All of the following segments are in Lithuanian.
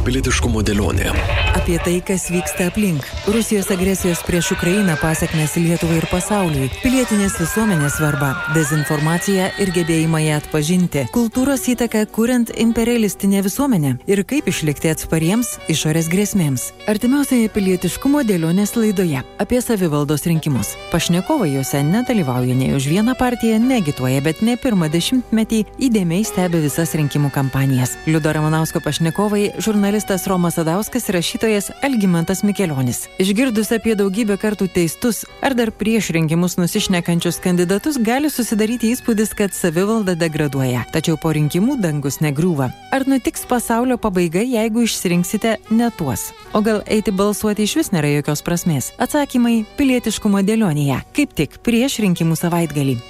Pilietiškumo dėlionė. Apie tai, kas vyksta aplink. Rusijos agresijos prieš Ukrainą pasiekmes Lietuvai ir pasauliui. Pilietinės visuomenės svarba. Dezinformacija ir gebėjimą ją atpažinti. Kultūros įtaka kuriant imperialistinę visuomenę. Ir kaip išlikti atspariems išorės grėsmėms. Artimiausioje pilietiškumo dėlionės laidoje. Apie savivaldos rinkimus. Pašnekovai juose nedalyvauja nei už vieną partiją, negituoja, bet ne pirmą dešimtmetį įdėmiai stebi visas rinkimų kampanijas. Liudo Ramanausko pašnekovai žurnalistai žurnalistas Romas Sadauskas ir rašytojas Algymantas Mikelionis. Išgirdus apie daugybę kartų teistus ar dar prieš rinkimus nusišnekančius kandidatus, gali susidaryti įspūdis, kad savivalda degraduoja. Tačiau po rinkimų dangus negriūva. Ar nutiks pasaulio pabaiga, jeigu išsirinksite ne tuos? O gal eiti balsuoti iš vis nėra jokios prasmės? Atsakymai pilietiškumo dėlionėje. Kaip tik prieš rinkimų savaitgalį.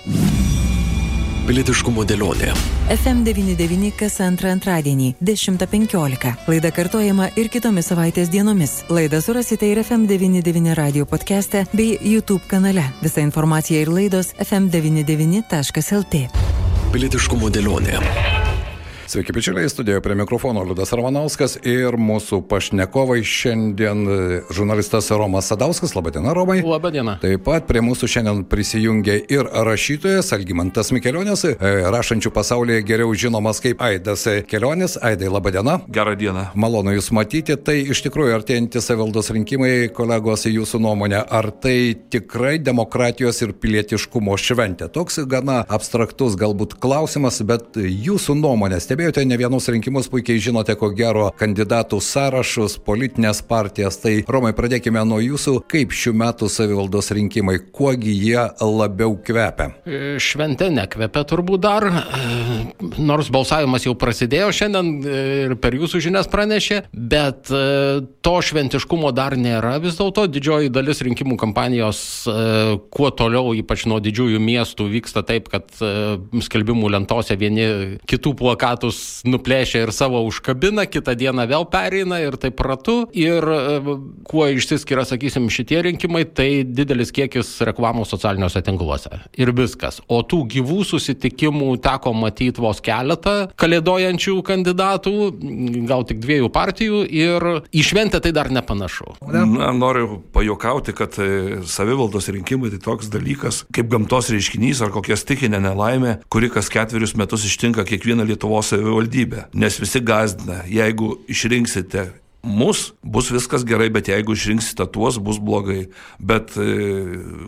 Pilietiškumo dėlionė. FM99 kas antrą antradienį 10.15. Laida kartojama ir kitomis savaitės dienomis. Laidą surasite ir FM99 radio podcast'e bei YouTube kanale. Visa informacija ir laidos fm99.lt. Pilietiškumo dėlionė. Sveiki, bičiuliai, studijoje prie mikrofono Liudas Arvanauskas ir mūsų pašnekovai šiandien žurnalistas Romas Sadauskas. Labadiena, Romai. Labadiena. Taip pat prie mūsų šiandien prisijungė ir rašytojas Algymantas Mikelionis, rašančių pasaulyje geriau žinomas kaip Aidas Kelionis. Aidai, labadiena. Gerą dieną. Malonu Jūs matyti. Tai iš tikrųjų artėjantys savivaldos rinkimai, kolegos, Jūsų nuomonė, ar tai tikrai demokratijos ir pilietiškumo šventė? Toks gana abstraktus galbūt klausimas, bet Jūsų nuomonė stebėjote stebėjote ne vienus rinkimus, puikiai žinote, ko gero kandidatų sąrašus, politinės partijas. Tai Romai, pradėkime nuo jūsų. Kaip šių metų savivaldos rinkimai, kuogi jie labiau kvepia? Šventė nekvepia turbūt dar, nors balsavimas jau prasidėjo šiandien ir per jūsų žinias pranešė, bet to šventiškumo dar nėra. Vis dėlto didžioji dalis rinkimų kampanijos kuo toliau, ypač nuo didžiųjų miestų, vyksta taip, kad skelbimų lentose vieni kitų plakatų metus nuplėšia ir savo užkabina, kitą dieną vėl pereina ir taip ratu. Ir kuo išsiskiria, sakysim, šitie rinkimai, tai didelis kiekis reklamos socialiniuose tinkluose. Ir viskas. O tų gyvų susitikimų teko matyti vos keletą kalėdojančių kandidatų, gal tik dviejų partijų ir į šventę tai dar nepanašu. Na, noriu pajokauti, kad savivaldos rinkimai tai toks dalykas kaip gamtos reiškinys ar kokia stikinė nelaimė, kuri kas ketverius metus ištinka kiekvieną Lietuvos savivaldybę, nes visi gazdina, jeigu išrinksite mus, bus viskas gerai, bet jeigu išrinksite tuos, bus blogai. Bet e,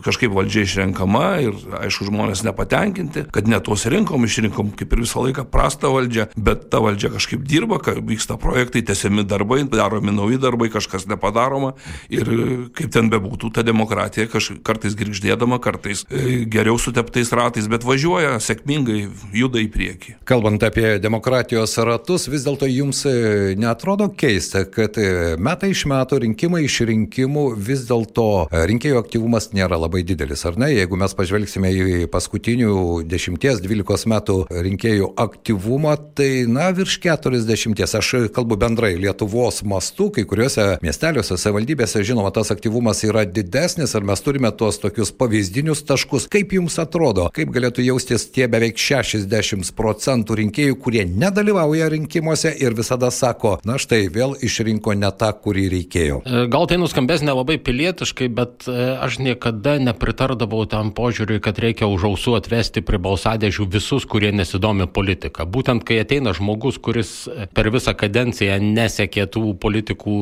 kažkaip valdžia išrenkama ir, aišku, žmonės nepatenkinti, kad ne tuos rinkom, išrinkom kaip ir visą laiką prastą valdžią, bet ta valdžia kažkaip dirba, vyksta projektai, tęsiami darbai, daromi nauji darbai, kažkas nepadaroma ir e, kaip ten bebūtų, ta demokratija kaž, kartais grįždėdama, kartais e, geriau suteptais ratais, bet važiuoja sėkmingai, juda į priekį. Kalbant apie demokratijos ratus, vis dėlto jums e, netrodo keista, kad kad e, metai iš metų, rinkimai iš rinkimų vis dėlto e, rinkėjų aktyvumas nėra labai didelis, ar ne? Jeigu mes pažvelgsime į paskutinių 10-12 metų rinkėjų aktyvumą, tai na virš 40. Aš kalbu bendrai Lietuvos mastu, kai kuriuose miesteliuose, savivaldybėse, žinoma, tas aktyvumas yra didesnis, ar mes turime tuos tokius pavyzdinius taškus. Kaip jums atrodo, kaip galėtų jaustis tie beveik 60 procentų rinkėjų, kurie nedalyvauja rinkimuose ir visada sako, na štai vėl išrinkti pasirinko ne tą, kurį reikėjo. E, gal tai nuskambės nelabai pilietiškai, bet e, aš niekada nepritardavau tam požiūriui, kad reikia už ausų atvesti prie balsadėžių visus, kurie nesidomi politika. Būtent kai ateina žmogus, kuris e, per visą kadenciją nesiekė tų politikų,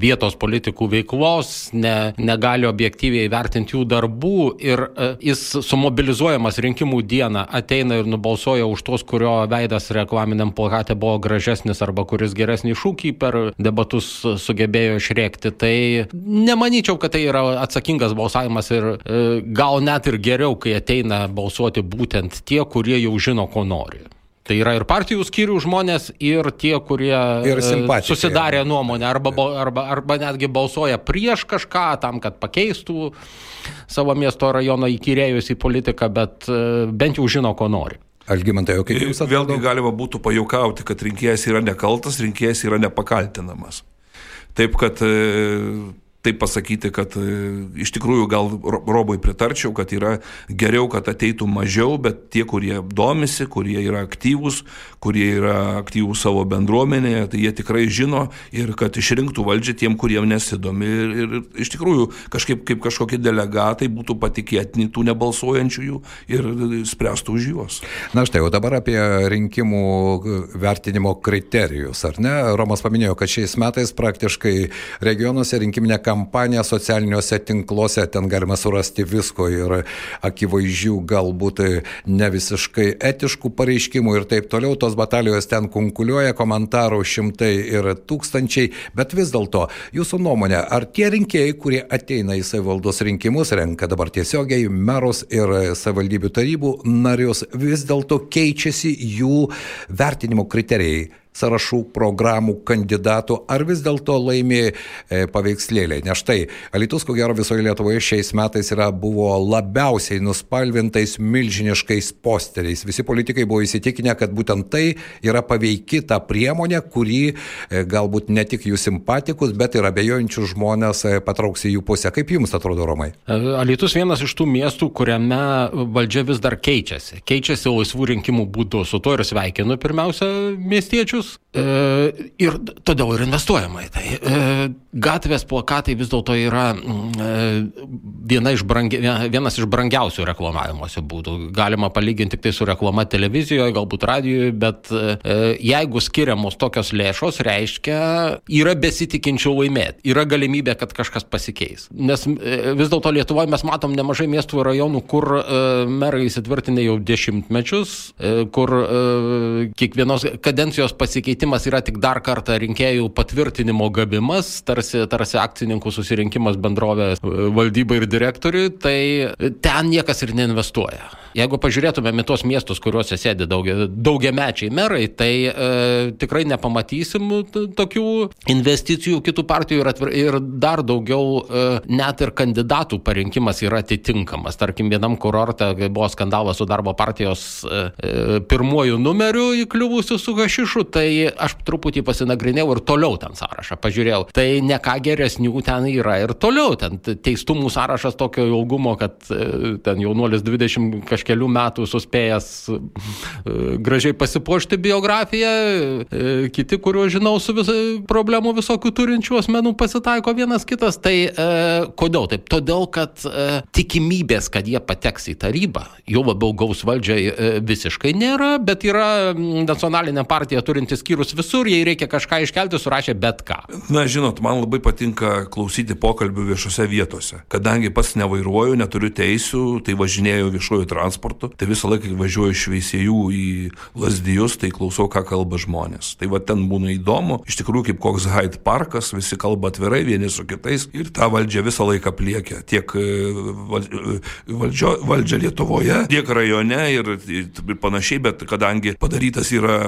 vietos politikų veiklos, ne, negali objektyviai vertinti jų darbų ir jis sumobilizuojamas rinkimų dieną ateina ir nubalsuoja už tos, kurio veidas reklaminiam plakate buvo gražesnis arba kuris geresnį šūkį per debatus debatus sugebėjo išrėkti. Tai nemanyčiau, kad tai yra atsakingas balsavimas ir e, gal net ir geriau, kai ateina balsuoti būtent tie, kurie jau žino, ko nori. Tai yra ir partijų skyrių žmonės, ir tie, kurie ir e, susidarė nuomonę, arba, arba, arba netgi balsuoja prieš kažką tam, kad pakeistų savo miesto rajono įkyrėjus į politiką, bet e, bent jau žino, ko nori. Algymantai, o kaip jūs atrodo? Vėlgi galima būtų pajaukauti, kad rinkėjas yra nekaltas, rinkėjas yra nepakaltinamas. Taip, kad e, taip pasakyti, kad e, iš tikrųjų gal Robui pritarčiau, kad yra geriau, kad ateitų mažiau, bet tie, kurie domisi, kurie yra aktyvūs, kurie yra aktyvūs savo bendruomenėje, tai jie tikrai žino ir kad išrinktų valdžią tiem, kuriem nesidomi. Ir, ir iš tikrųjų kažkaip kaip kažkokie delegatai būtų patikėtini tų nebalsuojančiųjų ir spręstų už juos. Na štai, o dabar apie rinkimų vertinimo kriterijus, ar ne? Romas paminėjo, kad šiais metais praktiškai regionuose rinkiminė kampanija socialiniuose tinkluose, ten galima surasti visko ir akivaizdžių galbūt ne visiškai etiškų pareiškimų ir taip toliau. Tos batalijos ten kunkuliuoja, komentarų šimtai ir tūkstančiai, bet vis dėlto jūsų nuomonė, ar tie rinkėjai, kurie ateina į savivaldos rinkimus, renka dabar tiesiogiai merus ir savivaldybių tarybų narius, vis dėlto keičiasi jų vertinimo kriterijai sąrašų, programų, kandidatų, ar vis dėlto laimi e, paveikslėliai. Nes štai, Alitus, ko gero, visoje Lietuvoje šiais metais yra, buvo labiausiai nuspalvintais milžiniškais posteriais. Visi politikai buvo įsitikinę, kad būtent tai yra paveiki ta priemonė, kuri e, galbūt ne tik jų simpatikus, bet ir abejojančių žmonės e, patrauks į jų pusę. Kaip jums atrodo, Romai? Alitus vienas iš tų miestų, kuriame valdžia vis dar keičiasi. Keičiasi laisvų rinkimų būdu. Su to ir sveikinu pirmiausia miestiečius metus e, ir todėl ir investuojama į tai. E, gatvės plakatai vis dėlto yra e, viena iš brangi, vienas iš brangiausių reklamavimuose būdų. Galima palyginti tik tai su reklama televizijoje, galbūt radijoje, bet e, jeigu skiriamos tokios lėšos, reiškia, yra besitikinčių laimėti, yra galimybė, kad kažkas pasikeis. Nes e, vis dėlto Lietuvoje mes matom nemažai miestų ir rajonų, kur e, merai įsitvirtinę jau dešimtmečius, e, kur e, kiekvienos kadencijos pasikeitimas pasikeitimas yra tik dar kartą rinkėjų patvirtinimo gavimas, tarsi, tarsi akcininkų susirinkimas bendrovės valdybai ir direktoriui, tai ten niekas ir neinvestuoja. Jeigu pažiūrėtumėm į tos miestus, kuriuose sėdi daugia, daugiamečiai merai, tai e, tikrai nepamatysim tokių investicijų kitų partijų ir, atvir, ir dar daugiau e, net ir kandidatų parinkimas yra atitinkamas. Tarkim, vienam kurorte buvo skandalas su darbo partijos e, e, pirmuoju numeriu įkliuvusiu su Hašišu, tai aš truputį pasinagrinėjau ir toliau ten sąrašą pažiūrėjau. Tai ne ką geresnių ten yra ir toliau. Ten teistumų sąrašas tokio ilgumo, kad e, ten jaunuolis 20 kažkiek kažkelių metų suspėjęs e, gražiai pasipuošti biografiją, e, kiti, kuriuos žinau, su vis, problemų visokių turinčių asmenų pasitaiko vienas kitas. Tai e, kodėl taip? Todėl, kad e, tikimybės, kad jie pateks į tarybą, jau labiau gaus valdžią e, visiškai nėra, bet yra nacionalinė partija turinti skyrus visur, jei reikia kažką iškelti, surašė bet ką. Na, žinot, man labai patinka klausyti pokalbių viešose vietose. Kadangi pats nevairuoju, neturiu teisių, tai važinėjau viešuoju transportu tai visą laiką, važiuoju iš Veisėjų į Lasdijus, tai klausau, ką kalba žmonės. Tai va ten būna įdomu, iš tikrųjų kaip koks Hyde parkas, visi kalba atvirai vieni su kitais ir tą valdžią visą laiką pliekia. Tiek e, e, valdžio, valdžia Lietuvoje, tiek rajone ir, ir panašiai, bet kadangi padarytas yra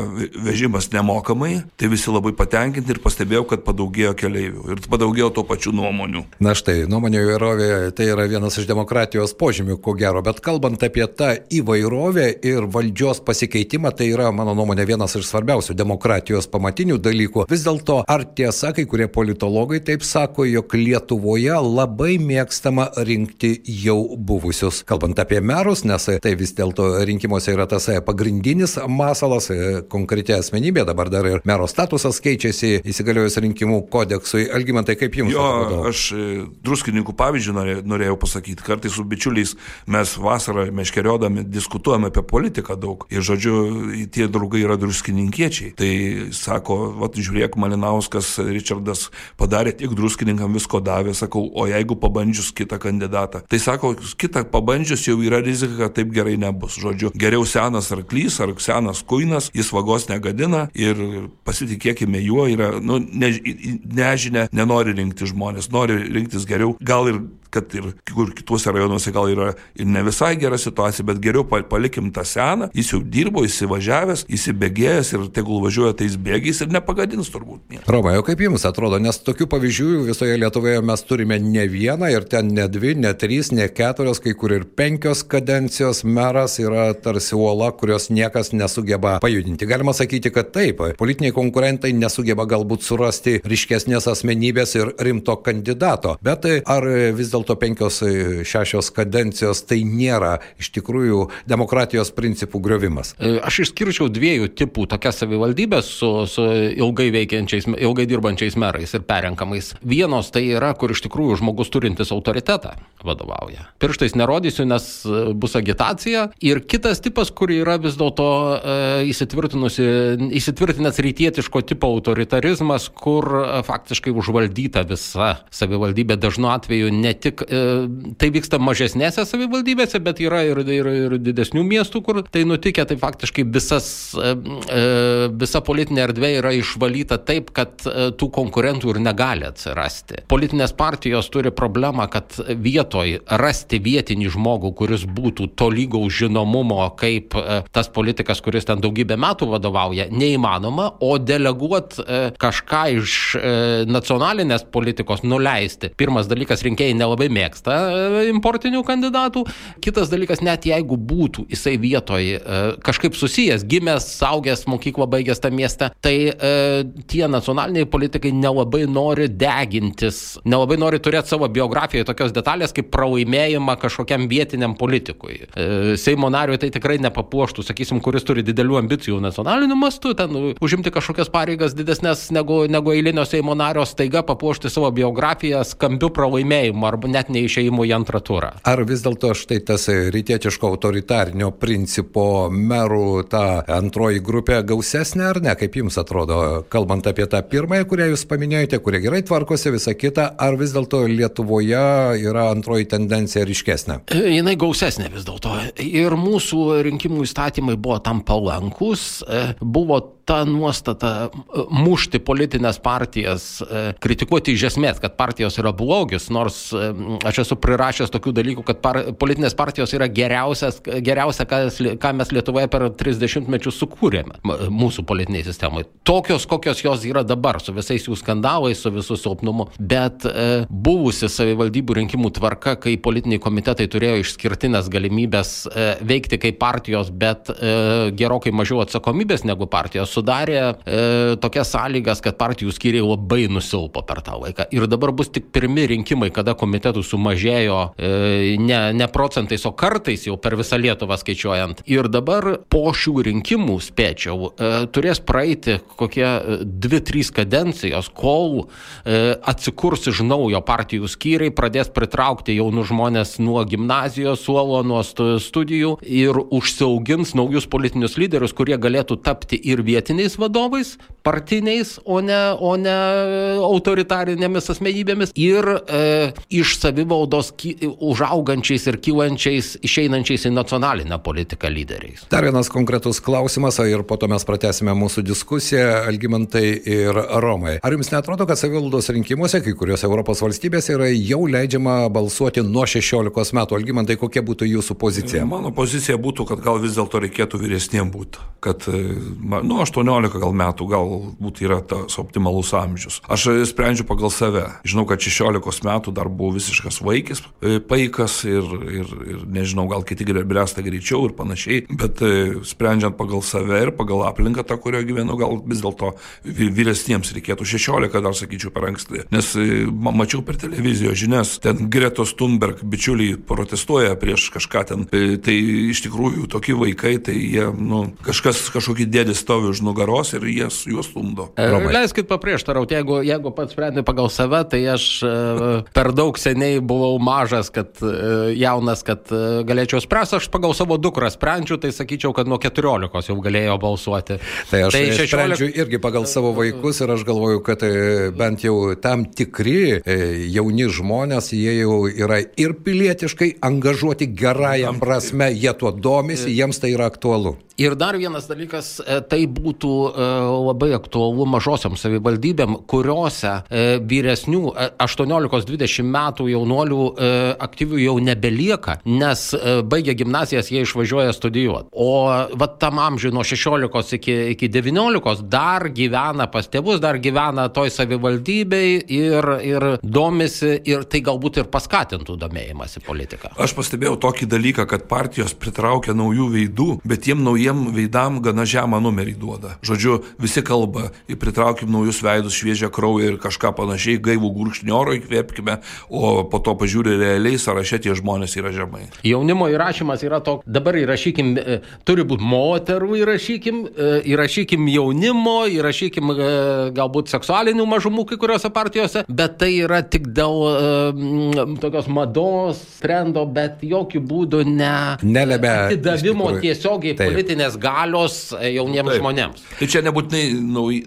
vežimas nemokamai, tai visi labai patenkinti ir pastebėjau, kad padaugėjo keleivių ir padaugėjo to pačių nuomonių. Na štai, nuomonių įvairovė tai yra vienas iš demokratijos požymių, ko gero, bet kalbant apie tą įvairovę ir valdžios pasikeitimą, tai yra, mano nuomonė, vienas iš svarbiausių demokratijos pamatinių dalykų. Vis dėlto, ar tiesa, kai kurie politologai taip sako, jog Lietuvoje labai mėgstama rinkti jau buvusius. Kalbant apie merus, nes tai vis dėlto rinkimuose yra tas pagrindinis masalas, konkretia asmenybė, dabar dar ir mero statusas keičiasi įsigaliojus rinkimų kodeksui. Algymantai, kaip jums? Jo, atrodo? aš e, druskininkų pavyzdžių norėjau pasakyti. Kartais su bičiuliais mes vasarą meškerį keliaudami diskutuojame apie politiką daug. Ir žodžiu, tie draugai yra druskininkiečiai. Tai sako, va, žiūrėk, Malinauskas, Richardas padarė tiek druskininkam visko davė, sakau, o jeigu pabandžius kitą kandidatą. Tai sako, kitą pabandžius jau yra rizika, kad taip gerai nebus. Žodžiu, geriau senas arklys ar senas kuinas, jis vagos negadina ir pasitikėkime juo, yra, nu, ne, nežinia, nenori rinkti žmonės, nori rinktis geriau, gal ir kad ir kur kituose rajonuose gal yra ir ne visai gera situacija, bet geriau palikim tą seną, jis jau dirbo, įsivažiavęs, įsibėgėjęs ir tegul važiuoja tais bėgiais ir nepagadins turbūt. Romai, o kaip jums atrodo, nes tokių pavyzdžių visoje Lietuvoje mes turime ne vieną ir ten ne dvi, ne trys, ne keturios, kai kur ir penkios kadencijos meras yra tarsi uola, kurios niekas nesugeba pajudinti. Galima sakyti, kad taip, politiniai konkurentai nesugeba galbūt surasti ryškesnės asmenybės ir rimto kandidato. Bet ar vis dėlto penkios, šešios kadencijos tai nėra iš tikrųjų demokratijos principų griovimas? E, aš išskirčiau dviejų tipų tokias savivaldybės su, su ilgai veikiančiais, ilgai dirbančiais merais ir perrenkamais. Vienos tai yra, kur iš tikrųjų žmogus turintis autoritetą vadovauja. Pirštais nerodysiu, nes e, bus agitacija. Ir kitas tipas, kur yra vis dėlto e, įsitvirtinęs rytietiško tipo autoritarizmas, kur e, faktiškai užvaldyta visa savivaldybė. Dažnu atveju ne tik e, tai vyksta mažesnėse savivaldybėse, bet yra ir, ir, ir didesnių miestų, kur tai nutikę. Tai faktiškai visas, e, e, visa politinė erdvė yra išvalyta taip, kad e, tų konkurentų ir negali atsirasti. Politinės partijos turi problemą, kad vietoj rasti vietinį žmogų, kuris būtų tolygaus žinomumo kaip e, tas politikas, kuris ten daugybę metų vadovauja, neįmanoma, o deleguot e, kažką iš e, nacionalinės politikos nuleisti. Pirmas dalykas, rinkėjai nelabai mėgsta importinių kandidatų. Kitas dalykas, net jeigu būtų jisai vietoj kažkaip susijęs, gimęs, saugęs, mokyklą baigęs tą miestą, tai tie nacionaliniai politikai nelabai nori degintis, nelabai nori turėti savo biografijoje tokios detalės kaip pralaimėjimą kažkokiam vietiniam politikui. Seimo nariui tai tikrai nepapuoštų, sakysim, kuris turi didelių ambicijų nacionaliniu mastu, ten užimti kažkokias pareigas didesnės negu, negu eilinio Seimo nario, staiga papuošti savo biografiją skambiu pralaimėjimu arba net neišėjimu į antrą turą. Ar vis dėlto štai tas rytietiško autoritarnio principo merų ta antroji grupė gausesnė ar ne, kaip jums atrodo, kalbant apie tą pirmąją, kurią jūs paminėjote, kurie gerai tvarkosi, visa kita, ar vis dėlto Lietuvoje yra antroji tendencija ryškesnė? Jinai gausesnė vis dėlto. Ir mūsų rinkimų įstatymai buvo tam palankus, e, buvo ta nuostata e, mušti politinės partijas, e, kritikuoti iš esmės, kad partijos yra blogis, nors e, aš esu prirašęs tokių dalykų, kad par, politinės partijos yra geriausias, geriausia, ką, ką mes Lietuvoje per 30 mečius sukūrėme mūsų politiniai sistemai. Tokios, kokios jos yra dabar, su visais jų skandalais, su visų silpnumu. Bet e, buvusi savivaldybių rinkimų tvarka, kai politiniai komitetai turėjo išskirtinės galimybės e, veikti kaip partijos, bet e, gerokai mažiau atsakomybės negu partijos, sudarė e, tokias sąlygas, kad partijų skyriai labai nusilpo per tą laiką. Ir dabar bus tik pirmi rinkimai, kada komitetų sumažėjo e, ne, ne procentais, o kartais jau per visą Lietuvą skaičiuojant. Ir dabar po šių rinkimų, spėčiau, e, turės praeiti kokie 2-3 e, kadencijos, kol e, atsikurs iš naujo partijų skyriai, pradės pritraukti jaunus žmonės nuo gimnazijos suolo, nuo studijų ir užsiaugins naujus politinius lyderius, kurie galėtų tapti ir vietiniais netinės vadovais partiniais, o ne, o ne autoritarinėmis asmenybėmis ir e, iš savivaldos ky, užaugančiais ir kylančiais, išeinančiais į nacionalinę politiką lyderiais. Dar vienas konkretus klausimas, ir po to mes pratęsime mūsų diskusiją, Algymantai ir Romai. Ar jums netrodo, kad savivaldos rinkimuose kai kuriuose Europos valstybėse yra jau leidžiama balsuoti nuo 16 metų? Algymantai, kokia būtų jūsų pozicija? Mano pozicija būtų, kad gal vis dėlto reikėtų vyresniem būti. Kad, e, nu, 18 gal metų galbūt yra tas optimalus amžius. Aš sprendžiu pagal save. Žinau, kad 16 metų dar buvau visiškas vaikis, e, paikas ir, ir, ir nežinau, gal kiti bręsta greičiau ir panašiai, bet e, sprendžiant pagal save ir pagal aplinką, tą, kurioje gyvenu, gal vis dėlto vyresniems reikėtų 16, dar sakyčiau, per anksti. Nes e, mačiau per televizijos žinias, ten Gretos Thunberg bičiuliai protestuoja prieš kažką ten. Tai iš tikrųjų tokie vaikai, tai jie, nu, kažkas, kažkokį dėdį stovi už nugaros ir jie juos stumdo. E, leiskit paprieštarauti, jeigu, jeigu pats sprendė pagal save, tai aš e, per daug seniai buvau mažas, kad e, jaunas, kad galėčiau spręsti, aš pagal savo dukrą sprendžiu, tai sakyčiau, kad nuo 14 jau galėjo balsuoti. Tai aš tai 16... sprendžiu irgi pagal savo vaikus ir aš galvoju, kad bent jau tam tikri jauni žmonės, jie jau yra ir pilietiškai angažuoti gerąją prasme, jie tuo domisi, jiems tai yra aktualu. Ir dar vienas dalykas, e, tai būtų e, labai aktualu mažosiam savivaldybėm, kuriuose e, vyresnių 18-20 metų jaunuolių aktyvių jau nebelieka, nes baigia gimnazijas, jie išvažiuoja studijuoti. O va tam amžiui nuo 16 iki, iki 19 dar gyvena pas tėvus, dar gyvena toj savivaldybei ir, ir domisi ir tai galbūt ir paskatintų domėjimąsi politiką. Aš pastebėjau tokį dalyką, kad partijos pritraukia naujų veidų, bet tiem naujiem veidam gana žemą numerį duoda. Žodžiu, visi kalba, pritraukim naujus veidus, šviežią kraują ir kažką panašiai, gaivų gurkšnį oro įkvėpkime, o po to pažiūrė realiai sąraše tie žmonės yra žemai. Jaunimo įrašymas yra toks, dabar įrašykim, e, turi būti moterų įrašykim, e, įrašykim jaunimo, įrašykim e, galbūt seksualinių mažumų kai kuriuose partijose, bet tai yra tik dėl tokios mados, trendo, bet jokių būdų ne... Nelebė. Atidavimo tiesiogiai taip. Politinės galios e, jauniems taip. žmonėms. Tai čia nebūtinai nauj,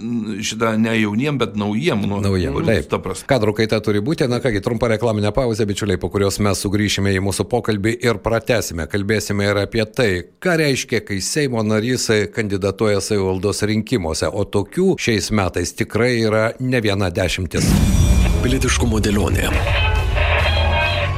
šitą ne jauniem, bet naujiem. Nu, naujiem, nu, taip. Kadrų kaita turi būti, na kągi, trumpa reklaminė pauzė, bičiuliai, po kurios mes sugrįšime į mūsų pokalbį ir pratesime. Kalbėsime ir apie tai, ką reiškia, kai Seimo narys kandidatuoja savivaldos rinkimuose, o tokių šiais metais tikrai yra ne viena dešimtis. Pilietiškumo dėlionė.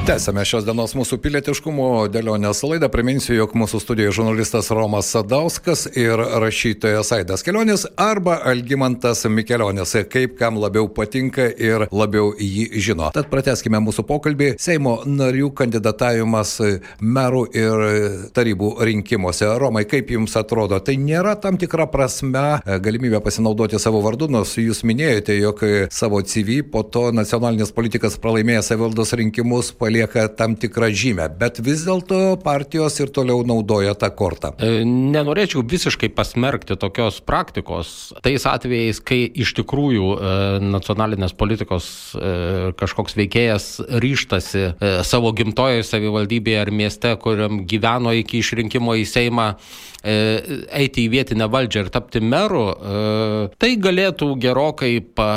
Tęsame šios dienos mūsų pilietiškumo dėlionės laidą. Priminsiu, jog mūsų studijoje žurnalistas Romas Sadauskas ir rašytojas Aidas Kelionis arba Algymantas Mikelionis, kaip kam labiau patinka ir labiau jį žino. Tad prateskime mūsų pokalbį. Seimo narių kandidatavimas merų ir tarybų rinkimuose. Romai, kaip jums atrodo, tai nėra tam tikra prasme galimybė pasinaudoti savo vardu, nors jūs minėjote, jog savo CV po to nacionalinis politikas pralaimėjęs savivaldos rinkimus palieka tam tikrą žymę, bet vis dėlto partijos ir toliau naudoja tą kortą. E, nenorėčiau visiškai pasmerkti tokios praktikos. Tais atvejais, kai iš tikrųjų e, nacionalinės politikos e, kažkoks veikėjas ryštasi savo gimtojoje savivaldybėje ar mieste, kuriam gyveno iki išrinkimo į Seimą, eiti į vietinę valdžią ir tapti meru, tai galėtų gerokai pa,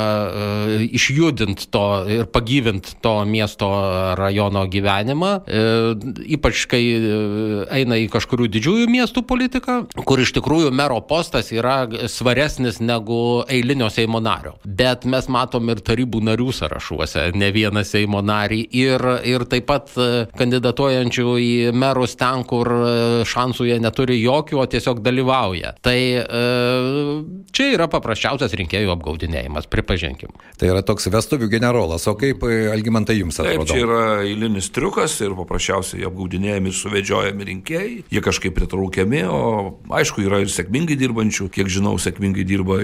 išjudinti to ir pagyvinti to miesto rajono rajono gyvenimą, e, ypač kai e, eina į kažkurių didžiųjų miestų politiką, kur iš tikrųjų mero postas yra svaresnis negu eilinio Seimo nario. Bet mes matom ir tarybų narių sąrašuose, ne vieną Seimo narį ir, ir taip pat e, kandidatuojančių į merus ten, kur šansų jie neturi jokių, o tiesiog dalyvauja. Tai čia yra paprasčiausias rinkėjų apgaudinėjimas, pripažinkim. Tai yra toks vestuvių generolas, o kaip Algymantai jums atrodo? Taip, čia yra eilinis triukas ir paprasčiausiai apgaudinėjami ir suvedžiojami rinkėjai, jie kažkaip pritraukiami, o aišku, yra ir sėkmingai dirbančių, kiek žinau, sėkmingai dirba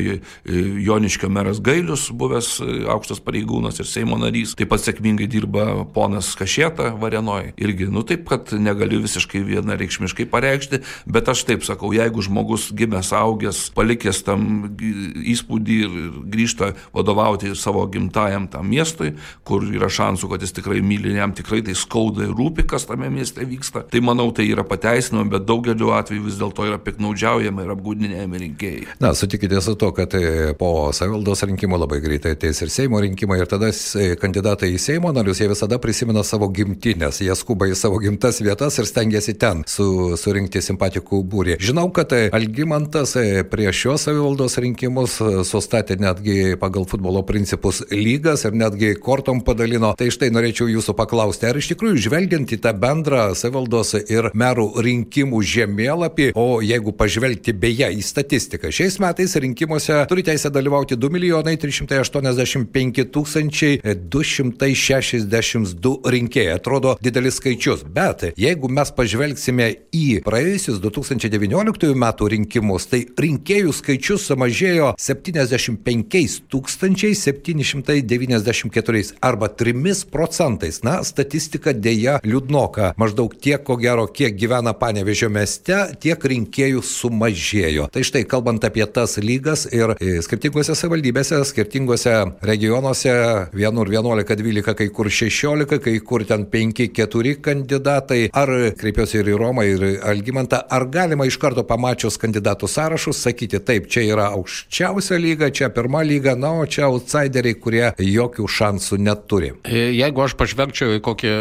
Joniškio meras Gailius, buvęs aukštas pareigūnas ir Seimo narys, taip pat sėkmingai dirba ponas Kašėta Varenoje. Irgi, nu taip, kad negaliu visiškai vienareikšmiškai pareikšti, bet aš taip sakau, jeigu žmogus gimęs, augęs, palikęs tam įspūdį ir grįžta vadovauti savo gimtajam tam miestui, kur yra šansų, kad jis tikrai myli jam tikrai tai skauda ir rūpi, kas tame mieste vyksta. Tai manau, tai yra pateisinama, bet daugeliu atveju vis dėlto yra piknaudžiaujama ir apgūdinėjami rinkėjai. Na, sutikite su to, kad e, po savivaldos rinkimų labai greitai ateis ir Seimo rinkimai ir tada e, kandidatai į Seimo narius, jie visada prisimena savo gimtinės, jie skuba į savo gimtas vietas ir stengiasi ten su, surinkti simpatikų būrį. Žinau, kad e, Algymantas prieš šios savivaldos rinkimus sustatė netgi pagal futbolo principus lygas ir netgi kortom padalino. Tai štai norėčiau jūsų paklausti paklausti, ar iš tikrųjų žvelgiant į tą bendrą savivaldos ir merų rinkimų žemėlapį, o jeigu pažvelgti beje į statistiką, šiais metais rinkimuose turi teisę dalyvauti 2 milijonai 385 tūkstančiai 262 rinkėjai. Atrodo didelis skaičius, bet jeigu mes pažvelgsime į praėjusius 2019 metų rinkimus, tai rinkėjų skaičius sumažėjo 75 794 arba 3 procentais. Na, statistika dėja liūdnoka. Maždaug tiek, ko gero, kiek gyvena Panevežio mieste, tiek rinkėjų sumažėjo. Tai štai, kalbant apie tas lygas ir e, skirtingose savivaldybėse, skirtingose regionuose, vienur 11, 12, kai kur 16, kai kur ten 5, 4 kandidatai. Ar kreipiuosi ir į Romą, ir į Algimantą, ar galima iš karto pamačius kandidatų sąrašus sakyti, taip, čia yra aukščiausia lyga, čia pirma lyga, na, o čia outsideriai, kurie jokių šansų neturi. E, jeigu aš pažvelgčiau į kokį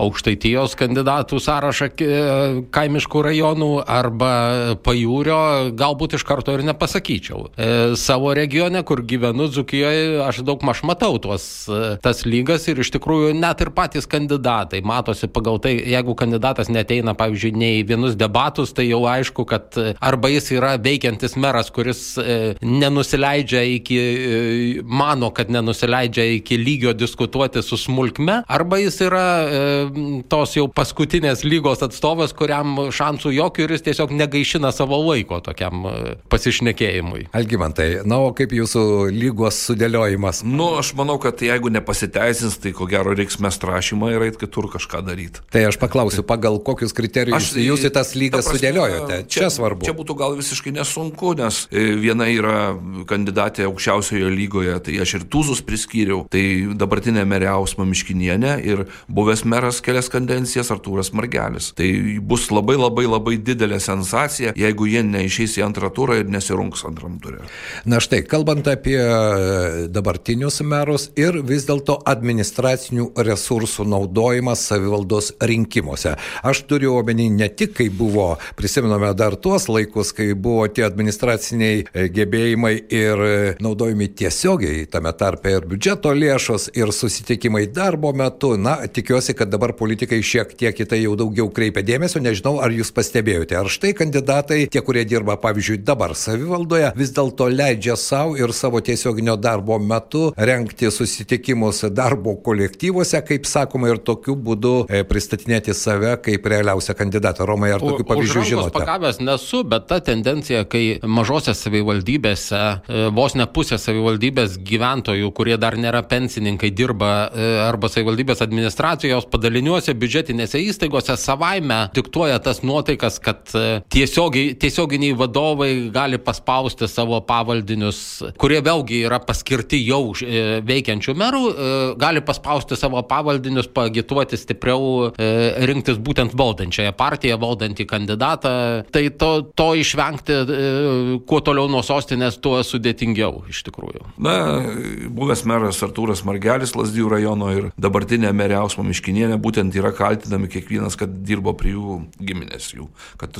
aukštaitijos kandidatų sąrašą kaimiškų rajonų arba pajūrio, galbūt iš karto ir nepasakyčiau. E, savo regione, kur gyvenu Dzukijoje, aš daug maž matau tuos, e, tas lygas ir iš tikrųjų net ir patys kandidatai matosi pagal tai, jeigu kandidatas neteina, pavyzdžiui, ne į vienus debatus, tai jau aišku, kad e, arba jis yra veikiantis meras, kuris e, nenusileidžia iki, e, mano, kad nenusileidžia iki lygio diskutuoti su smulkme, arba jis yra e, tos jau paskutinės lygos atstovas, kuriam šansų jokių ir jis tiesiog negaišina savo laiko tokiam e, pasišnekėjimui. Algymantai, na, o kaip jūsų lygos sudėliojimas? Nu, aš manau, kad jeigu nepasiteisins, tai ko gero reiks mes rašymą ir eit kitur kažką daryti. Tai aš paklausiu, pagal kokius kriterijus aš, jūs į tas lygas ta prasme, sudėliojote? Čia, čia svarbu. Čia būtų gal visiškai nesunku, nes e, viena yra kandidatė aukščiausioje lygoje, tai aš ir Tūzus priskyriau, tai dabartinė merė Ausma Miškinienė ir buvęs meras kelias kadencijas Artūras Margelis. Tai bus labai labai labai didelė sensacija, jeigu jie neišeis į antrą turą ir nesirungs antram turė. Na štai, kalbant apie e, dabartinius merus ir vis dėlto administracinių resursų naudojimą savivaldos rinkimuose. Aš turiu omeny ne tik, kai buvo, prisimename dar tuos laikus, kai buvo tie administraciniai e, gebėjimai ir e, naudojami tiesiogiai, tame tarpe ir biudžeto lėšos, ir susitikimai darbo metu. Na, tikiuosi, kad dabar politikai šiek tiek į tai jau daugiau kreipia dėmesio, nežinau, ar jūs pastebėjote, ar štai kandidatai, tie, kurie dirba, pavyzdžiui, dabar savivaldoje, vis dėlto leidžia savo ir savo tiesioginio darbo metu renkti susitikimus darbo kolektyvuose, kaip sakoma, ir tokiu būdu e, pristatinėti save kaip realiausią kandidatą. Romai, ar tokių pavyzdžių žinote? Pagavęs nesu, bet ta tendencija, kai mažose savivaldybėse e, vos ne pusė savivaldybės gyventojų, kurie dar nėra pensininkai, dirba e, arba savivaldybės administracijos padaliniuose, biudžetinėse įstaigose savaime diktuoja tas nuotaikas, kad tiesiogiai, tiesioginiai vadovai gali paspausti savo pavaldinius, kurie vėlgi yra paskirti jau veikiančių merų, gali paspausti savo pavaldinius, pagituoti stipriau rinktis būtent valdančiąją partiją, valdantį kandidatą. Tai to, to išvengti e, kuo toliau nuo sostinės, tuo sudėtingiau iš tikrųjų. Na, buvęs meras Artūras Margelis Lasdijų rajono ir dabartinė merė Ausma Miškinienė būtent yra kaltinami kiekvienas, kad dirbo prie jų giminės jų. Kad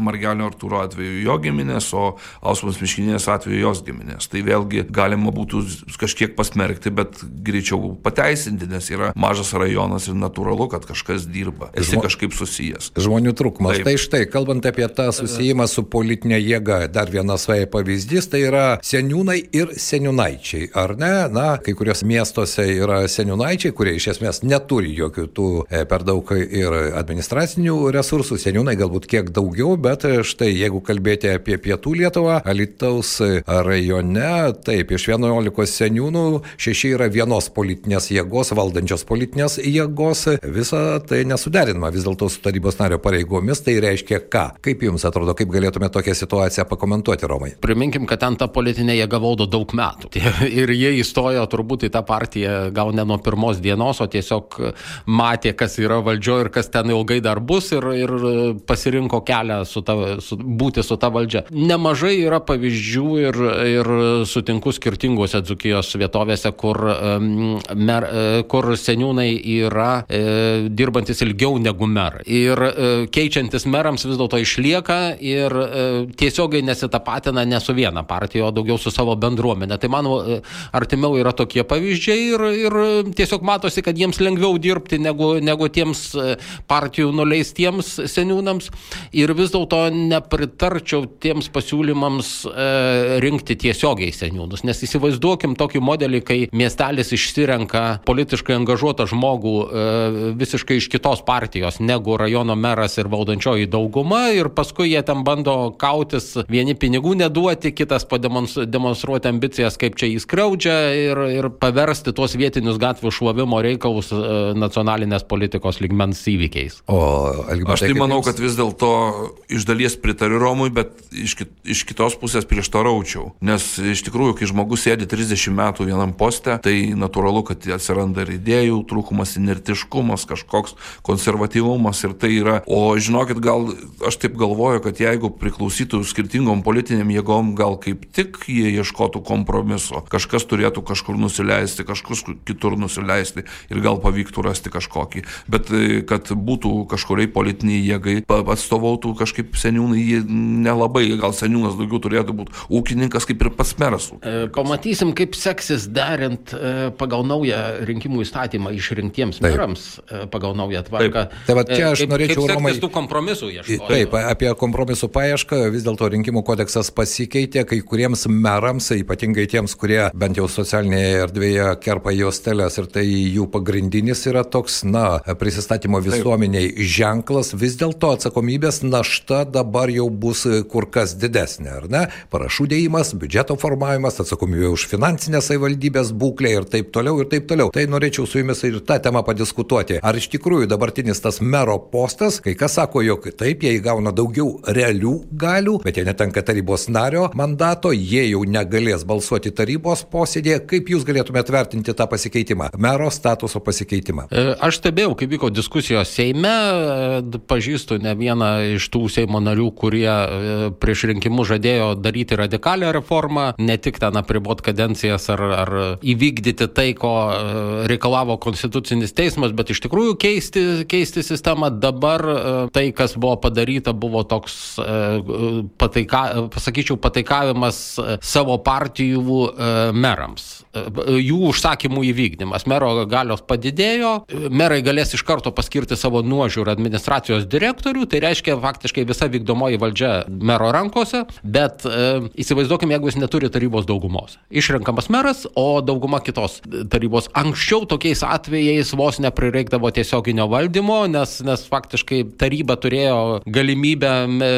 Margelio Artūro atveju jo giminės, o Ausmos Miškinienės atveju jos giminės. Tai vėlgi galima būtų kažkiek pasmerkti, bet greičiau pateisinti, nes yra mažas rajonas ir natūralu, kad kažkas dirba. Esi Žmo... kažkaip susijęs. Žmonių trūkumas. Tai štai, kalbant apie tą susijimą su politinė jėga, dar vienas vai pavyzdys, tai yra seniūnai ir seniūnaičiai, ar ne? Na, kai kurios miestuose yra seniūnaičiai, kurie iš esmės neturi jokių tų e, per daug ir administracinių resursų, seniūnai galbūt kiek daugiau, bet štai jeigu kalbėti apie pietų Lietuvą, Alitaus rajone, taip, iš 11 seniūnų šeši yra vienos politinės jėgos, valdančios politinės jėgos, visa tai nesuderinama vis dėlto su tarybos nario pareigomis, tai reiškia ką? Kaip jums atrodo, kaip galėtume tokią situaciją pakomentuoti, Romai? Priminkim, kad ten ta politinė jėga valdo daug metų. Ir jie įstojo turbūt į tą partiją gal ne nuo pirmos dienos, o tiesiog matė, kas yra valdžioje ir kas ten ilgai dar bus ir, ir pasirinko kelią su ta, su, būti su ta valdžia. Nemažai yra pavyzdžių ir, ir sutinku skirtingose Dzukijos vietovėse, kur, mer, kur seniūnai yra e, dirbantis ilgiau negu merai. Ir e, keičiantis merams vis dėlto išlieka ir e, tiesiogiai nesitapatina ne su viena partija, o daugiau su savo bendruomenė. Tai man e, artimiau yra tokie pavyzdžiai ir, ir tiesiog matosi, kad jiems lengviau dirbti negu, negu tiems e, partijų nuleistiems seniūnams. Ir vis dėlto nepritarčiau tiems pasiūlymams e, rinkti tiesiogiai seniūnus, nes įsivaizduokim tokį modelį, kai miestelis išsirenka politiškai angažuotą žmogų e, visiškai iš kitos partijos negu rajono meras ir valdančioji dauguma ir paskui jie ten bando kautis, vieni pinigų neduoti, kitas pademonstruoti ambicijas, kaip čia įskriaudžia ir, ir paversti tuos vietinius gatvių šlovimo reikalus nacionalinės politikos ligmens įvykiais. O, Algimantai, aš tai manau, jums? kad vis dėlto iš dalies pritariu Romui, bet iš, kit, iš kitos pusės prieštaraučiau. Nes iš tikrųjų, kai žmogus sėdi 30 metų vienam poste, tai natūralu, kad atsiranda ir idėjų trūkumas, inertiškumas, kažkoks konservatyvumas ir tai yra. O žinokit, gal aš taip galvoju, kad jeigu priklausytų skirtingom politiniam jėgom, gal kaip tik jie ieškotų kompromiso. Kažkas turėtų kažkur nusileisti, kažkur kitur nusileisti ir gal pavyktų rasti kažkokį. Bet e, kad būtų kažkuriai politiniai jėgai atstovautų kažkaip seniūnai, jie nelabai, gal seniūnas daugiau turėtų būti ūkininkas kaip ir pats meras. Ūkininkas. Pamatysim, kaip seksis derint pagal naują rinkimų įstatymą išrinktiems Taip. merams, pagal naują tvarką. Taip, tai va, čia aš norėčiau Romai... tų kompromisų ieškoti. Taip, apie kompromisų paiešką vis dėlto rinkimų kodeksas pasikeitė, kai kuriems merams, ypatingai tiems, kurie bent jau socialinėje erdvėje kerpa jos telės ir tai jų pagrindinis yra toks, na, prisistatymo visuomeniai Taip. ženklas, vis dėlto atsakomybės našta dabar jau bus kur kas didesnė, ar ne? Parašų dėjimas, biudžeto formavimas, atsakomybė už finansinę savivaldybės būklę ir taip toliau ir taip toliau. Tai norėčiau su jumis ir tą temą padiskutuoti. Ar iš tikrųjų dabartinis tas mero postas, kai kas sako, jog taip, jie įgauna daugiau realių galių, bet jie netenka tarybos nario mandato, jie jau negalės balsuoti tarybos posėdėje. Kaip jūs galėtumėte vertinti tą pasikeitimą, mero statuso pasikeitimą? E, aš stebėjau, kaip vyko diskusijos Seime, e, pažįstu ne vieną iš tų Seimo narių, kurie e, prieš rinkimus žadėjo daryti radikalią reformą, ne tik ten apribot kadencijas ar, ar įvykdyti tai, ko reikalavo Konstitucinis teismas, bet iš tikrųjų keisti, keisti sistemą. Dabar tai, kas buvo padaryta, buvo toks, pataika, pasakyčiau, pataikavimas savo partijų merams jų užsakymų įvykdymas. Mero galios padidėjo, merai galės iš karto paskirti savo nuožiūrą administracijos direktorių, tai reiškia faktiškai visa vykdomoji valdžia mero rankose, bet e, įsivaizduokime, jeigu jis neturi tarybos daugumos. Išrenkamas meras, o dauguma kitos tarybos. Anksčiau tokiais atvejais vos neprireikdavo tiesioginio valdymo, nes, nes faktiškai taryba turėjo galimybę e,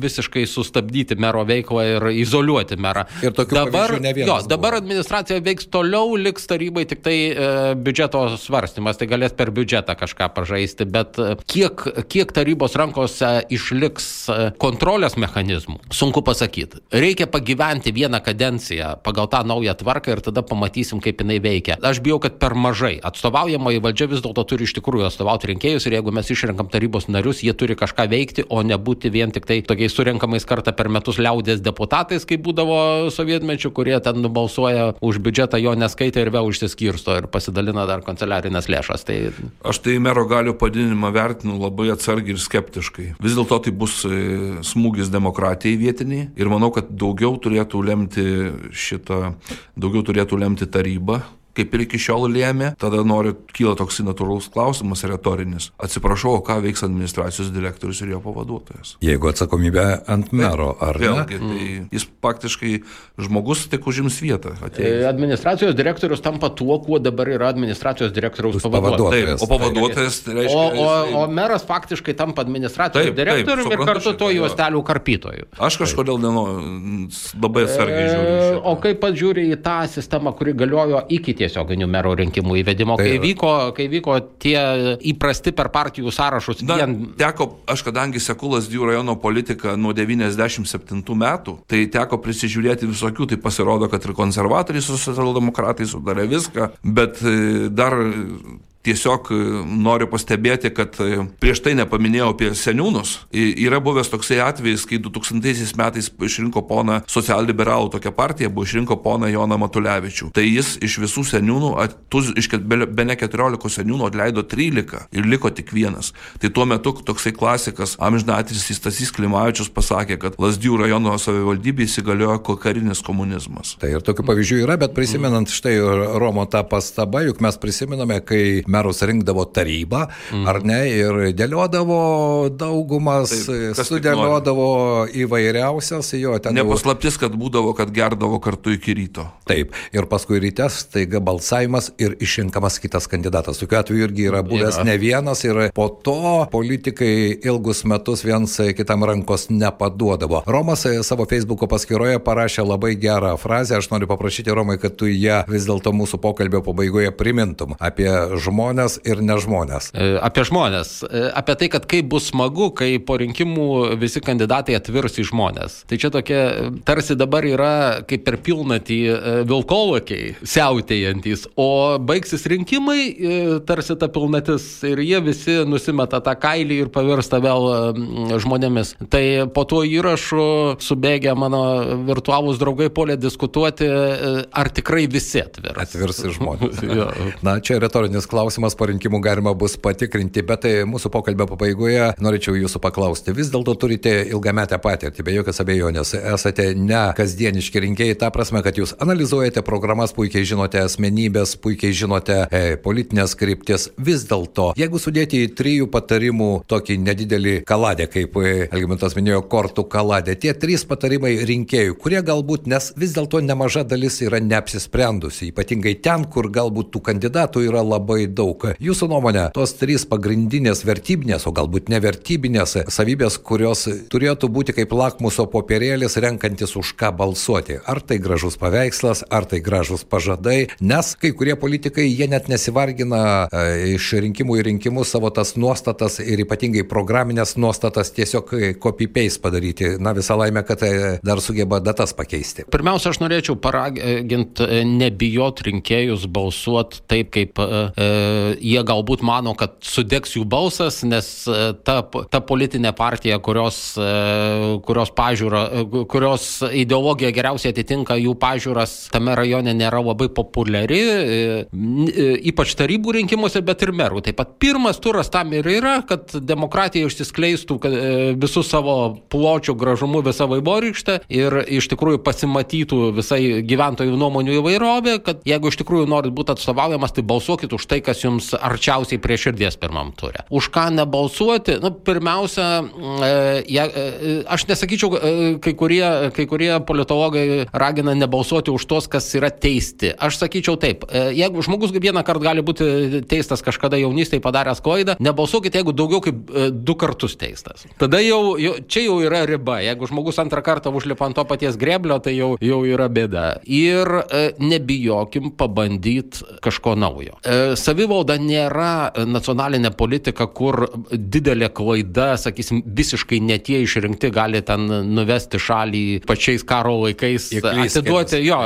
visiškai sustabdyti mero veiklą ir izoliuoti merą. Ir dabar, jo, dabar administracija veiks toliau, liks tarybai tik tai e, biudžeto svarstymas, tai galės per biudžetą kažką pažaisti, bet e, kiek, kiek tarybos rankose išliks e, kontrolės mechanizmų, sunku pasakyti. Reikia pagyventi vieną kadenciją pagal tą naują tvarką ir tada pamatysim, kaip jinai veikia. Aš bijau, kad per mažai. Atstovaujamoji valdžia vis dėlto turi iš tikrųjų atstovauti rinkėjus ir jeigu mes išrenkam tarybos narius, jie turi kažką veikti, o nebūti vien tik tai tokiais surenkamais kartą per metus liaudės deputatais, kaip būdavo sovietmečių, kurie ten nubalsuoja už biudžetą jo neskaitė ir vėl išsiskirsto ir pasidalina dar kanceliarinės lėšas. Tai... Aš tai mero galių padidinimą vertinu labai atsargiai ir skeptiškai. Vis dėlto tai bus e, smūgis demokratijai vietiniai ir manau, kad daugiau turėtų lemti šitą, daugiau turėtų lemti taryba, kaip ir iki šiol lėmė, tada nori, kyla toks natūralus klausimas, retorinis. Atsiprašau, ką veiks administracijos direktorius ir jo pavaduotojas? Jeigu atsakomybė ant mero, ar vėlgi, ne? Tai mm. jis faktiškai žmogus tik užims vietą. Atėjus. E, administracijos direktorius tampa tuo, kuo dabar yra administracijos direktoriaus pavaduotojas. Taip, o pavaduotojas tai reiškia. O, o, o meras faktiškai tampa administracijos taip, direktoriumi ir kartu to juostelių karpytoju. Aš kažkodėl nenu, labai atsargiai žiūriu. E, o kaip pat žiūri į tą sistemą, kuri galiojo iki tie tiesioginių mero rinkimų įvedimo, tai, kai, vyko, kai vyko tie įprasti per partijų sąrašus. Na, vien... Teko, aš kadangi Sekulas Dijų rajono politika nuo 97 metų, tai teko prisižiūrėti visokių, tai pasirodo, kad ir konservatoriai su socialdemokratai sudarė viską, bet e, dar tiesiog e, noriu pastebėti, kad e, prieš tai nepaminėjau apie seniūnus. Yra buvęs toksai atvejis, kai 2000 metais išrinko poną socialliberalų, tokia partija buvo išrinko poną Joną Matulevičių. Tai jis iš visų seniūnų, tuz, iš be ne 14 seniūnų atleido 13 ir liko tik vienas. Tai tuo metu toksai klasikas, amžinatris Stasys Klimavičius pasakė, kad Lasdių rajono savivaldybė įsigaliojo karinis komunizmas. Tai ir tokių pavyzdžių yra, bet prisimenant štai Romo tą pastabą, juk mes prisimename, kai merus rinkdavo taryba, mm. ar ne, ir dėliodavo daugumas, Taip, sudėliodavo įvairiausias jo ten. Nepaslaptis, kad būdavo, kad gerdavo kartu iki ryto. Taip, ir paskui ryte staiga balsavimas ir išrinkamas kitas kandidatas. Tokiu atveju irgi yra buvęs yra. ne vienas ir po to politikai ilgus metus viens kitam rankos nepaduodavo. Romas savo Facebook'o paskyroje parašė labai gerą frazę, aš noriu paprašyti Romai, kad tu ją vis dėlto mūsų pokalbio pabaigoje primintum apie žmogų žmonės ir nežmonės. E, apie žmonės. E, apie tai, kad kaip bus smagu, kai po rinkimų visi kandidatai atvirs į žmonės. Tai čia tokia, tarsi dabar yra kaip per pilnatį e, vilkolokiai, siautėjantis, o baigsis rinkimai, tarsi ta pilnatis ir jie visi nusimeta tą kailį ir pavirsta vėl žmonėmis. Tai po tuo įrašu subėgę mano virtualūs draugai polė diskutuoti, ar tikrai visi atvirs. Atvirs žmonės. Na, čia retorinis klausimas klausimas po rinkimų galima bus patikrinti, bet tai mūsų pokalbio pabaigoje norėčiau jūsų paklausti. Vis dėlto turite ilgametę patirtį, be jokios abejonės. Esate ne kasdieniški rinkėjai, ta prasme, kad jūs analizuojate programas, puikiai žinote asmenybės, puikiai žinote e, politinės kryptis. Vis dėlto, jeigu sudėti į trijų patarimų tokį nedidelį kaladę, kaip e, Elgimentas minėjo, kortų kaladę, tie trys patarimai rinkėjų, kurie galbūt, nes vis dėlto nemaža dalis yra neapsisprendusi, ypatingai ten, kur galbūt tų kandidatų yra labai daug. Jūsų nuomonė, tos trys pagrindinės vertybinės, o galbūt nevertybinės savybės, kurios turėtų būti kaip lakmuso popierėlis, renkantis už ką balsuoti. Ar tai gražus paveikslas, ar tai gražus pažadai, nes kai kurie politikai, jie net nesivargina e, iš rinkimų į rinkimus savo tas nuostatas ir ypatingai programinės nuostatas tiesiog copy-paste padaryti. Na visą laimę, kad e, dar sugeba datas pakeisti. Pirmiausia, aš norėčiau paraginti e, nebijot rinkėjus balsuoti taip, kaip e, jie galbūt mano, kad sudegs jų balsas, nes e, ta, ta politinė partija, kurios, e, kurios, pažiūra, e, kurios ideologija geriausiai atitinka jų pažiūras, tame rajone nėra labai populiari, ypač tarybų rinkimuose, bet ir merų. Taip pat pirmas turas tam ir yra, kad demokratija išsiskleistų visų savo pločių gražumu visą vaivorykštę ir iš tikrųjų pasimatytų visai gyventojų nuomonių įvairovė, kad jeigu iš tikrųjų norit būti atstovaujamas, tai balsuokit už tai, kas jums arčiausiai prie širdies pirmam turė. Už ką nebalsuoti? Nu, pirmiausia, e, ja, e, aš nesakyčiau, e, kai kurie, kai kurie politologai ragina nebalsuoti už tos, kas yra teisti. Aš sakyčiau taip, e, jeigu žmogus vieną kartą gali būti teistas kažkada jaunystėje padaręs klaidą, nebalsuokit, jeigu daugiau kaip e, du kartus teistas. Tada jau, jau čia jau yra riba. Jeigu žmogus antrą kartą užlipa ant to paties greblio, tai jau, jau yra bėda. Ir e, nebijokim pabandyti kažko naujo. E, savivalda nėra nacionalinė politika, kur didelė klaida, sakysim, visiškai netie išrinkti gali ten nuvesti šalį pačiais karo laikais, atiduoti, jo,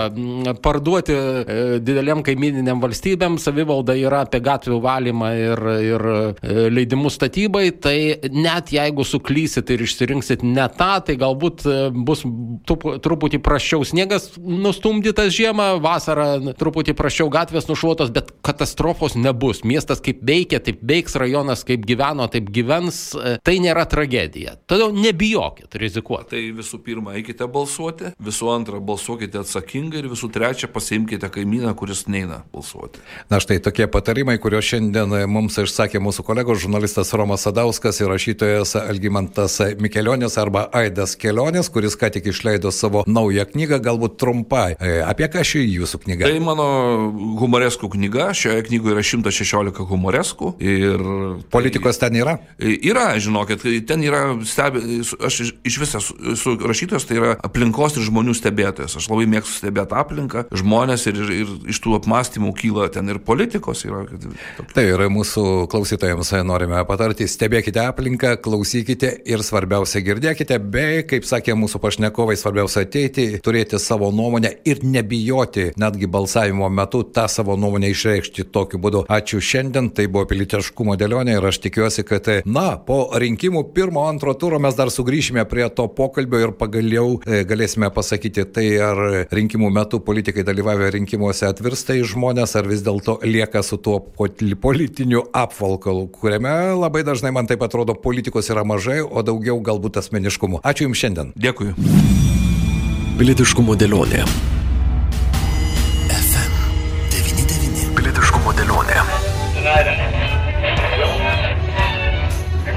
parduoti e, dideliam kaimininiam valstybėm, savivalda yra apie gatvių valymą ir, ir e, leidimus statybai, tai net jeigu suklysit ir išsirinksit ne tą, tai galbūt e, bus truputį praščiau sniegas nustumdytas žiemą, vasarą truputį praščiau gatvės nušuotos, bet katastrofos nebus. Miestas kaip veikia, taip veiks, rajonas kaip gyveno, taip gyvens, tai nėra tragedija. Todėl nebijokit rizikuoti. Tai visų pirma, eikite balsuoti, visų antra, balsuokite atsakingai ir visų trečia, pasiimkite kaimyną, kuris neina balsuoti. Na štai tokie patarimai, kuriuos šiandien mums išsakė mūsų kolegos žurnalistas Romas Sadauskas ir rašytojas Algymantas Mikelionis arba Aidas Kelionis, kuris ką tik išleido savo naują knygą, galbūt trumpai. E, apie ką ši jūsų knyga? Tai mano humoreskų knyga, šioje knygoje yra 116 humoreskų ir... Politikos ten yra? Yra, žinokit, ten yra, stebi, aš iš visas esu rašytojas, tai yra aplinkos ir žmonių stebėtojas. Aš labai mėgstu stebėti aplinką, žmonės ir, ir, ir iš tų apmąstymų kyla ten ir politikos. Yra, tai yra mūsų klausytojams norime patarti, stebėkite aplinką, klausykite ir svarbiausia girdėkite, bei, kaip sakė mūsų pašnekovai, svarbiausia ateiti, turėti savo nuomonę ir nebijoti netgi balsavimo metu tą savo nuomonę išreikšti tokiu būdu. Ačiū šiandien, tai buvo pilietiškumo dėlionė ir aš tikiuosi, kad, na, po rinkimų pirmo, antro turo mes dar sugrįšime prie to pokalbio ir pagaliau e, galėsime pasakyti, tai ar rinkimų metu politikai dalyvavę rinkimuose atvirsta į žmonės, ar vis dėlto lieka su tuo politiniu apvalkalu, kuriame labai dažnai man taip atrodo politikos yra mažai, o daugiau galbūt asmeniškumo. Ačiū Jums šiandien. Dėkui. Pilietiškumo dėlionė.